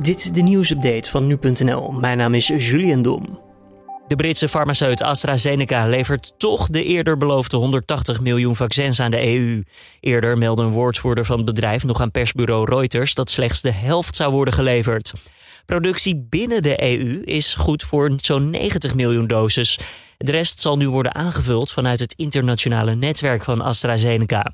Dit is de nieuwsupdate van nu.nl. Mijn naam is Julian Dom. De Britse farmaceut AstraZeneca levert toch de eerder beloofde 180 miljoen vaccins aan de EU. Eerder meldde een woordvoerder van het bedrijf nog aan persbureau Reuters dat slechts de helft zou worden geleverd. Productie binnen de EU is goed voor zo'n 90 miljoen doses. De rest zal nu worden aangevuld vanuit het internationale netwerk van AstraZeneca.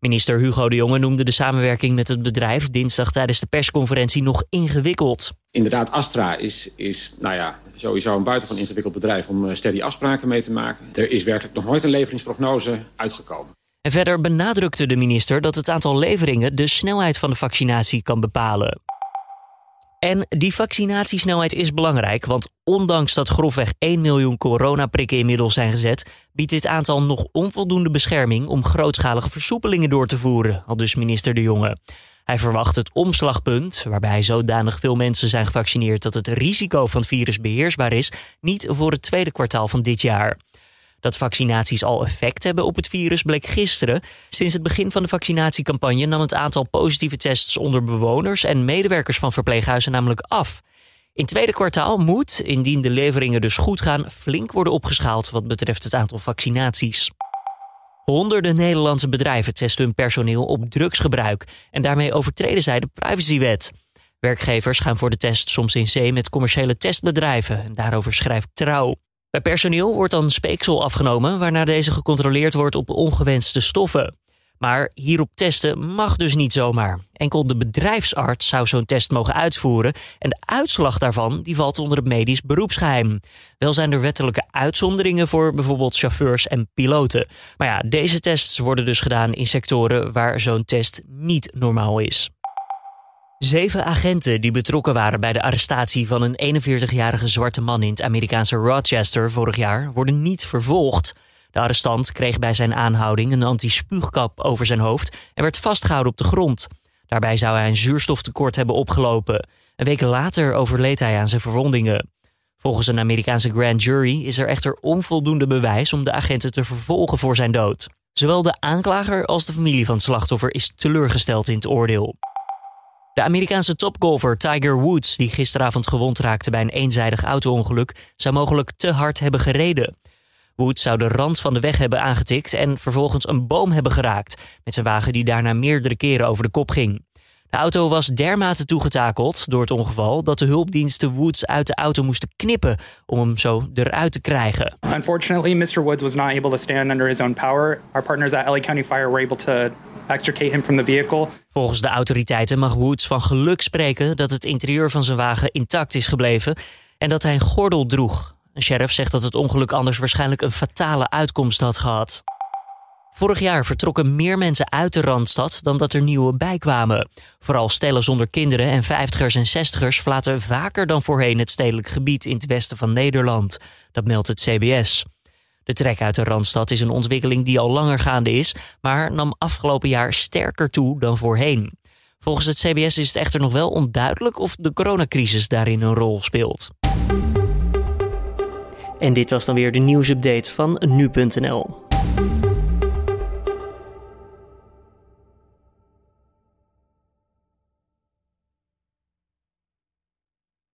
Minister Hugo de Jonge noemde de samenwerking met het bedrijf dinsdag tijdens de persconferentie nog ingewikkeld. Inderdaad, Astra is, is nou ja, sowieso een buitengewoon ingewikkeld bedrijf om eh, steady afspraken mee te maken. Er is werkelijk nog nooit een leveringsprognose uitgekomen. En verder benadrukte de minister dat het aantal leveringen de snelheid van de vaccinatie kan bepalen. En die vaccinatiesnelheid is belangrijk, want ondanks dat grofweg 1 miljoen coronaprikken inmiddels zijn gezet, biedt dit aantal nog onvoldoende bescherming om grootschalige versoepelingen door te voeren, al dus minister De Jonge. Hij verwacht het omslagpunt, waarbij zodanig veel mensen zijn gevaccineerd dat het risico van het virus beheersbaar is, niet voor het tweede kwartaal van dit jaar. Dat vaccinaties al effect hebben op het virus bleek gisteren. Sinds het begin van de vaccinatiecampagne nam het aantal positieve tests onder bewoners en medewerkers van verpleeghuizen namelijk af. In het tweede kwartaal moet, indien de leveringen dus goed gaan, flink worden opgeschaald wat betreft het aantal vaccinaties. Honderden Nederlandse bedrijven testen hun personeel op drugsgebruik en daarmee overtreden zij de privacywet. Werkgevers gaan voor de test soms in zee met commerciële testbedrijven en daarover schrijft Trouw. Bij personeel wordt dan speeksel afgenomen, waarna deze gecontroleerd wordt op ongewenste stoffen. Maar hierop testen mag dus niet zomaar. Enkel de bedrijfsarts zou zo'n test mogen uitvoeren en de uitslag daarvan die valt onder het medisch beroepsgeheim. Wel zijn er wettelijke uitzonderingen voor bijvoorbeeld chauffeurs en piloten. Maar ja, deze tests worden dus gedaan in sectoren waar zo'n test niet normaal is. Zeven agenten die betrokken waren bij de arrestatie van een 41-jarige zwarte man in het Amerikaanse Rochester vorig jaar worden niet vervolgd. De arrestant kreeg bij zijn aanhouding een anti-spuugkap over zijn hoofd en werd vastgehouden op de grond. Daarbij zou hij een zuurstoftekort hebben opgelopen. Een week later overleed hij aan zijn verwondingen. Volgens een Amerikaanse grand jury is er echter onvoldoende bewijs om de agenten te vervolgen voor zijn dood. Zowel de aanklager als de familie van het slachtoffer is teleurgesteld in het oordeel. De Amerikaanse topgolfer Tiger Woods, die gisteravond gewond raakte bij een eenzijdig auto-ongeluk, zou mogelijk te hard hebben gereden. Woods zou de rand van de weg hebben aangetikt en vervolgens een boom hebben geraakt, met zijn wagen die daarna meerdere keren over de kop ging. De auto was dermate toegetakeld door het ongeval dat de hulpdiensten Woods uit de auto moesten knippen om hem zo eruit te krijgen. Unfortunately, Mr. Woods was not able to stand under his own power. Our partners at LA County Fire were able to extricate him from the vehicle. Volgens de autoriteiten mag Woods van geluk spreken dat het interieur van zijn wagen intact is gebleven en dat hij een gordel droeg. Een sheriff zegt dat het ongeluk anders waarschijnlijk een fatale uitkomst had gehad. Vorig jaar vertrokken meer mensen uit de Randstad dan dat er nieuwe bijkwamen. Vooral stellen zonder kinderen en vijftigers en zestigers verlaten vaker dan voorheen het stedelijk gebied in het westen van Nederland. Dat meldt het CBS. De trek uit de Randstad is een ontwikkeling die al langer gaande is, maar nam afgelopen jaar sterker toe dan voorheen. Volgens het CBS is het echter nog wel onduidelijk of de coronacrisis daarin een rol speelt. En dit was dan weer de nieuwsupdate van nu.nl.